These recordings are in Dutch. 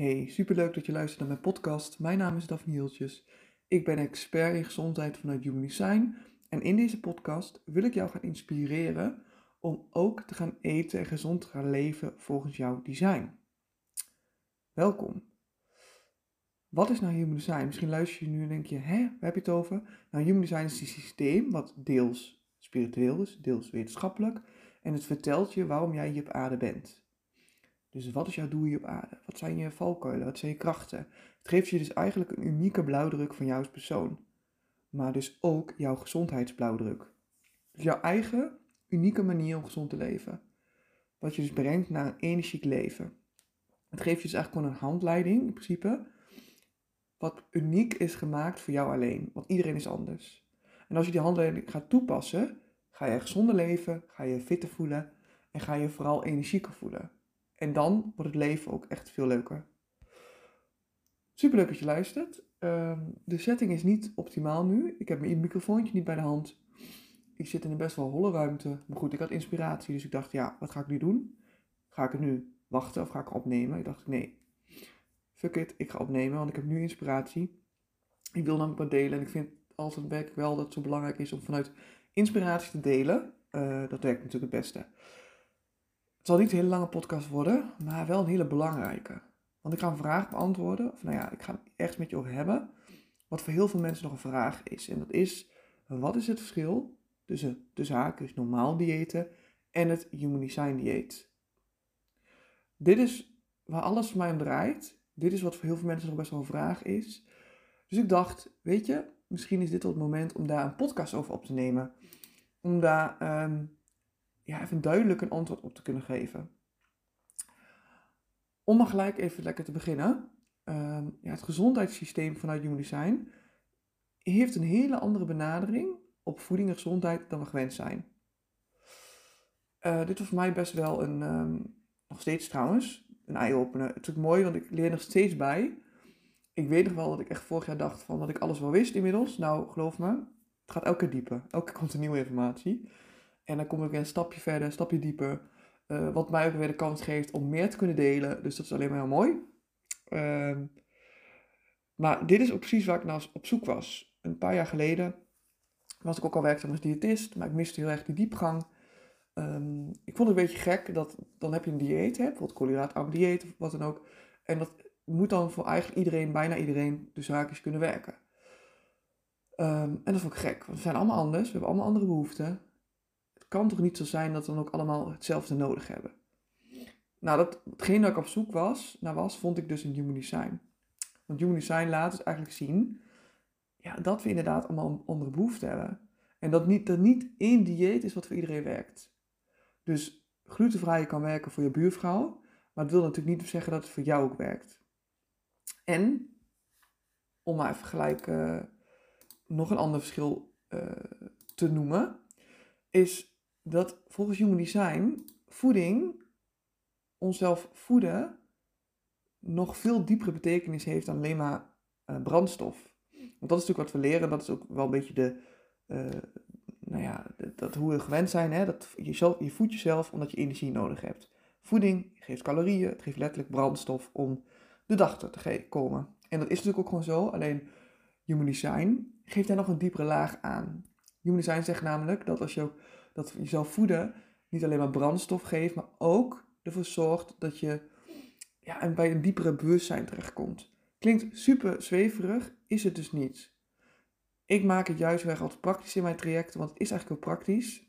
Hey, superleuk dat je luistert naar mijn podcast. Mijn naam is Daphne Hieltjes. Ik ben expert in gezondheid vanuit Human Design. En in deze podcast wil ik jou gaan inspireren om ook te gaan eten en gezond te gaan leven volgens jouw design. Welkom. Wat is nou Human Design? Misschien luister je nu en denk je, hè, waar heb je het over? Nou, Human Design is een systeem wat deels spiritueel is, deels wetenschappelijk. En het vertelt je waarom jij hier op aarde bent. Dus wat is jouw doel hier op aarde? Wat zijn je valkuilen? Wat zijn je krachten? Het geeft je dus eigenlijk een unieke blauwdruk van jou als persoon. Maar dus ook jouw gezondheidsblauwdruk. Dus jouw eigen unieke manier om gezond te leven. Wat je dus brengt naar een energiek leven. Het geeft je dus eigenlijk gewoon een handleiding in principe. Wat uniek is gemaakt voor jou alleen. Want iedereen is anders. En als je die handleiding gaat toepassen, ga je gezonder leven, ga je fitter voelen en ga je vooral energieker voelen. En dan wordt het leven ook echt veel leuker. Superleuk dat je luistert. Ehm, de setting is niet optimaal nu. Ik heb mijn microfoontje niet bij de hand. Ik zit in een best wel holle ruimte. Maar goed, ik had inspiratie, dus ik dacht, ja, wat ga ik nu doen? Ga ik het nu wachten of ga ik opnemen? Ik dacht, nee, fuck it, ik ga opnemen, want ik heb nu inspiratie. Ik wil namelijk wat delen en ik vind altijd werkelijk wel dat het zo belangrijk is om vanuit inspiratie te delen. Uh, dat werkt natuurlijk het beste. Zal niet een hele lange podcast worden, maar wel een hele belangrijke. Want ik ga een vraag beantwoorden, of nou ja, ik ga het ergens met je over hebben, wat voor heel veel mensen nog een vraag is. En dat is, wat is het verschil tussen de zaak, dus normaal diëten, en het human design dieet? Dit is waar alles voor mij om draait. Dit is wat voor heel veel mensen nog best wel een vraag is. Dus ik dacht, weet je, misschien is dit wel het moment om daar een podcast over op te nemen. Om daar um, ja, even duidelijk een antwoord op te kunnen geven. Om maar gelijk even lekker te beginnen. Um, ja, het gezondheidssysteem vanuit Human Design heeft een hele andere benadering op voeding en gezondheid dan we gewend zijn. Uh, dit was voor mij best wel een, um, nog steeds trouwens, een eye-opener. Het is ook mooi, want ik leer nog steeds bij. Ik weet nog wel dat ik echt vorig jaar dacht van dat ik alles wel wist inmiddels. Nou, geloof me, het gaat elke keer dieper. Elke komt er nieuwe informatie. En dan kom ik weer een stapje verder, een stapje dieper. Uh, wat mij ook weer de kans geeft om meer te kunnen delen. Dus dat is alleen maar heel mooi. Uh, maar dit is ook precies waar ik nou op zoek was. Een paar jaar geleden was ik ook al werkzaam als diëtist, maar ik miste heel erg die diepgang. Um, ik vond het een beetje gek dat dan heb je een dieet, hè, bijvoorbeeld koolhydraatarm dieet of wat dan ook. En dat moet dan voor eigenlijk iedereen, bijna iedereen, de zaakjes kunnen werken. Um, en dat vond ik gek, we zijn allemaal anders, we hebben allemaal andere behoeften kan toch niet zo zijn dat we dan ook allemaal hetzelfde nodig hebben? Nou, dat, hetgeen dat ik op zoek was, naar was, vond ik dus in Human Design. Want Human Design laat dus eigenlijk zien ja, dat we inderdaad allemaal andere behoeften hebben. En dat niet, dat niet één dieet is wat voor iedereen werkt. Dus glutenvrij kan werken voor je buurvrouw, maar het wil natuurlijk niet zeggen dat het voor jou ook werkt. En, om maar even gelijk uh, nog een ander verschil uh, te noemen, is dat volgens Human Design voeding, onszelf voeden, nog veel diepere betekenis heeft dan alleen maar uh, brandstof. Want dat is natuurlijk wat we leren, dat is ook wel een beetje de, uh, nou ja, dat hoe we gewend zijn, hè? dat je, je voedt jezelf omdat je energie nodig hebt. Voeding geeft calorieën, het geeft letterlijk brandstof om de dag te komen. En dat is natuurlijk ook gewoon zo, alleen Human Design geeft daar nog een diepere laag aan. Human Design zegt namelijk dat als je dat jezelf voeden niet alleen maar brandstof geeft, maar ook ervoor zorgt dat je ja, bij een diepere bewustzijn terechtkomt. Klinkt super zweverig, is het dus niet. Ik maak het juist weg altijd praktisch in mijn trajecten, want het is eigenlijk heel praktisch.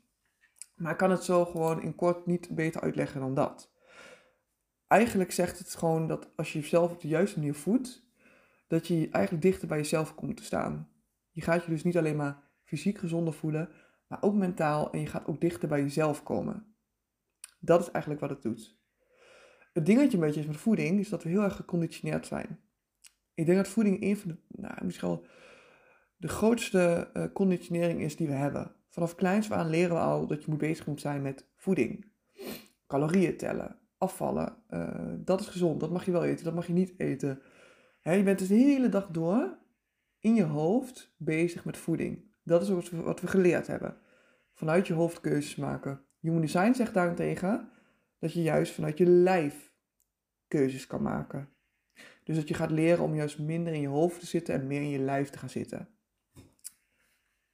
Maar ik kan het zo gewoon in kort niet beter uitleggen dan dat. Eigenlijk zegt het gewoon dat als je jezelf op de juiste manier voedt, dat je eigenlijk dichter bij jezelf komt te staan. Je gaat je dus niet alleen maar fysiek gezonder voelen, maar ook mentaal en je gaat ook dichter bij jezelf komen. Dat is eigenlijk wat het doet. Het dingetje een is met voeding, is dat we heel erg geconditioneerd zijn. Ik denk dat voeding een van de, nou, misschien wel de grootste uh, conditionering is die we hebben. Vanaf kleins aan leren we al dat je moet bezig moet zijn met voeding. Calorieën tellen, afvallen, uh, dat is gezond, dat mag je wel eten, dat mag je niet eten. je bent dus de hele dag door in je hoofd bezig met voeding. Dat is wat we geleerd hebben. Vanuit je hoofd keuzes maken. Human Design zegt daarentegen dat je juist vanuit je lijf keuzes kan maken. Dus dat je gaat leren om juist minder in je hoofd te zitten en meer in je lijf te gaan zitten.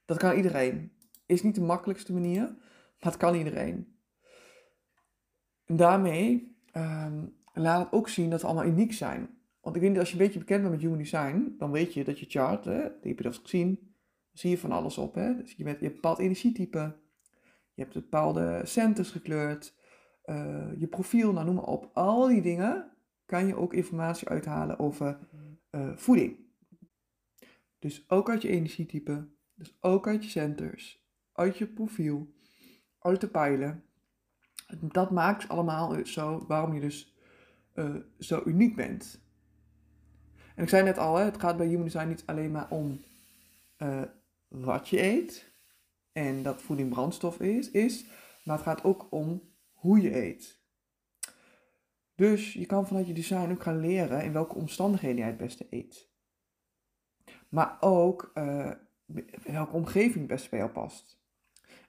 Dat kan iedereen. Is niet de makkelijkste manier, maar het kan iedereen. En daarmee ehm, laat het ook zien dat we allemaal uniek zijn. Want ik weet niet, als je een beetje bekend bent met human design, dan weet je dat je chart, hè, die heb je dat gezien, zie je van alles op. Hè? Dus je, bent, je hebt een bepaald energietype, je hebt bepaalde centers gekleurd, uh, je profiel, nou noem maar op. Al die dingen kan je ook informatie uithalen over uh, voeding. Dus ook uit je energietype, dus ook uit je centers, uit je profiel, uit de pijlen. Dat maakt allemaal zo waarom je dus uh, zo uniek bent. En ik zei net al, hè, het gaat bij Human Design niet alleen maar om wat je eet en dat voeding brandstof is, is, maar het gaat ook om hoe je eet. Dus je kan vanuit je design ook gaan leren in welke omstandigheden jij het beste eet. Maar ook uh, welke omgeving het beste bij jou past.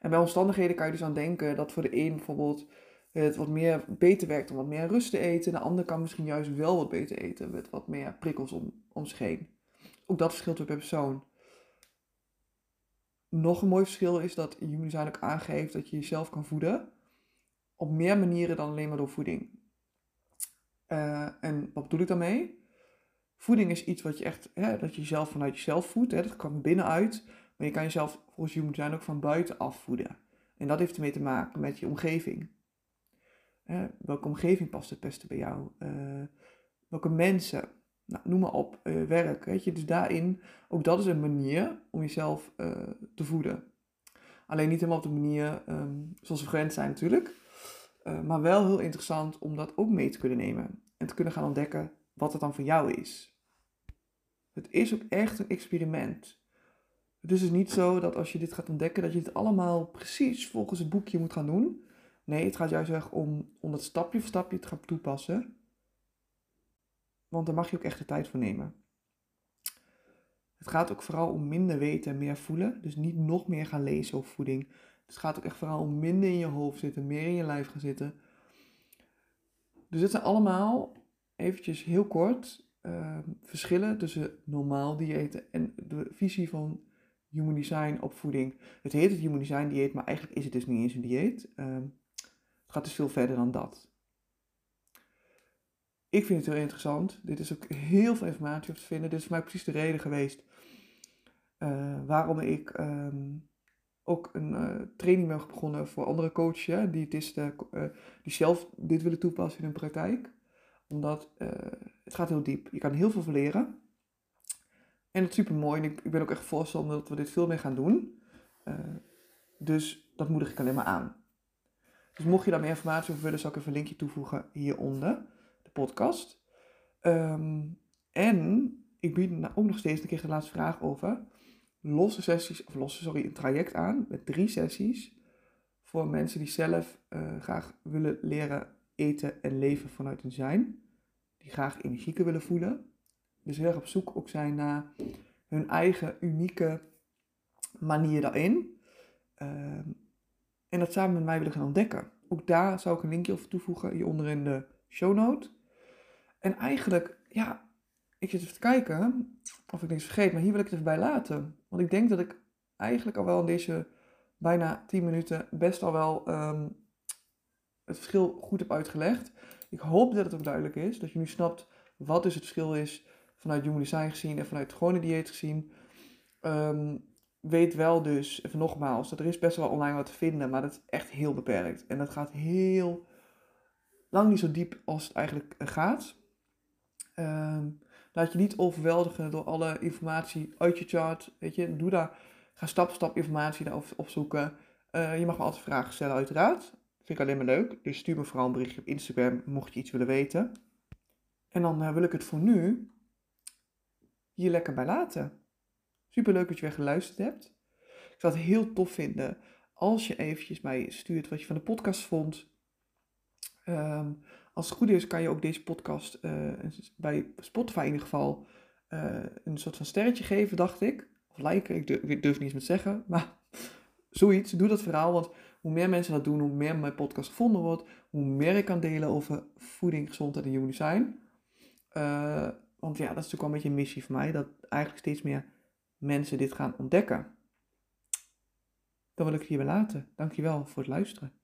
En bij omstandigheden kan je dus aan denken dat voor de een bijvoorbeeld het wat meer beter werkt om wat meer rust te eten. De ander kan misschien juist wel wat beter eten met wat meer prikkels om, om zich heen. Ook dat verschilt per persoon. Nog een mooi verschil is dat Human Design ook aangeeft dat je jezelf kan voeden op meer manieren dan alleen maar door voeding. Uh, en wat bedoel ik daarmee? Voeding is iets wat je echt, hè, dat je jezelf vanuit jezelf voedt. Hè, dat kan binnenuit, maar je kan jezelf volgens Human Design ook van buiten voeden. En dat heeft ermee te maken met je omgeving. welke omgeving past het beste bij jou? Uh, welke mensen? Nou, noem maar op, uh, werk. Weet je? Dus daarin, ook dat is een manier om jezelf uh, te voeden. Alleen niet helemaal op de manier um, zoals we gewend zijn natuurlijk. Uh, maar wel heel interessant om dat ook mee te kunnen nemen. En te kunnen gaan ontdekken wat het dan voor jou is. Het is ook echt een experiment. Het is dus niet zo dat als je dit gaat ontdekken, dat je dit allemaal precies volgens het boekje moet gaan doen. Nee, het gaat juist erg om, om dat stapje voor stapje te gaan toepassen. Want daar mag je ook echt de tijd voor nemen. Het gaat ook vooral om minder weten en meer voelen. Dus niet nog meer gaan lezen over voeding. Het gaat ook echt vooral om minder in je hoofd zitten, meer in je lijf gaan zitten. Dus dit zijn allemaal, eventjes heel kort, uh, verschillen tussen normaal diëten en de visie van Human Design op voeding. Het heet het Human Design dieet, maar eigenlijk is het dus niet eens een dieet. Uh, het gaat dus veel verder dan dat. Ik vind het heel interessant. Dit is ook heel veel informatie op te vinden. Dit is voor mij precies de reden geweest uh, waarom ik um, ook een uh, training ben begonnen voor andere coaches, hè, diëtisten, uh, die zelf dit willen toepassen in hun praktijk. Omdat het gaat heel diep. Je kan heel veel leren. En dat is super mooi. En ik, ik ben ook echt voorstander dat we dit veel meer gaan doen. dus dat moedig ik alleen maar aan. Dus mocht je daar meer informatie over willen, zal ik even een linkje toevoegen hieronder podcast. Um, en ik bied nou ook nog steeds, ik kreeg de laatste vraag over, losse sessies, of losse, sorry, een traject aan met drie sessies voor mensen die zelf uh, graag willen leren eten en leven vanuit hun zijn. Die graag energieker willen voelen. Dus heel erg op zoek ook zijn naar hun eigen unieke manier daarin. Um, en dat samen met mij willen gaan ontdekken. Ook daar zou ik een linkje over toevoegen hieronder in de show note. En eigenlijk, ja, ik zit even te kijken of ik niks vergeet, maar hier wil ik het even bij laten. Want ik denk dat ik eigenlijk al wel in deze bijna 10 minuten best al wel um, het verschil goed heb uitgelegd. Ik hoop dat het ook duidelijk is, dat je nu snapt wat dus het verschil is vanuit Human Design gezien en vanuit gewone dieet gezien. Um, weet wel dus, even nogmaals, dat er is best wel online wat te vinden, maar dat is echt heel beperkt. En dat gaat heel lang niet zo diep als het eigenlijk gaat. Um, laat je niet overweldigen door alle informatie uit je chart. Weet je, doe daar, ga stap voor stap informatie daarover opzoeken. Uh, je mag me altijd vragen stellen, uiteraard. Vind ik alleen maar leuk. Dus stuur me vooral een berichtje op Instagram, mocht je iets willen weten. En dan uh, wil ik het voor nu hier lekker bij laten. Super leuk dat je weer geluisterd hebt. Ik zou het heel tof vinden als je eventjes mij stuurt wat je van de podcast vond. Um, als het goed is, kan je ook deze podcast uh, bij Spotify in ieder geval uh, een soort van sterretje geven, dacht ik. Of liken, ik durf, ik durf niet eens met zeggen. Maar zoiets, doe dat verhaal. Want hoe meer mensen dat doen, hoe meer mijn podcast gevonden wordt. Hoe meer ik kan delen over voeding, gezondheid en human design. Uh, Want ja, dat is natuurlijk wel een beetje een missie voor mij, dat eigenlijk steeds meer mensen dit gaan ontdekken. Dan wil ik het hierbij laten. Dankjewel voor het luisteren.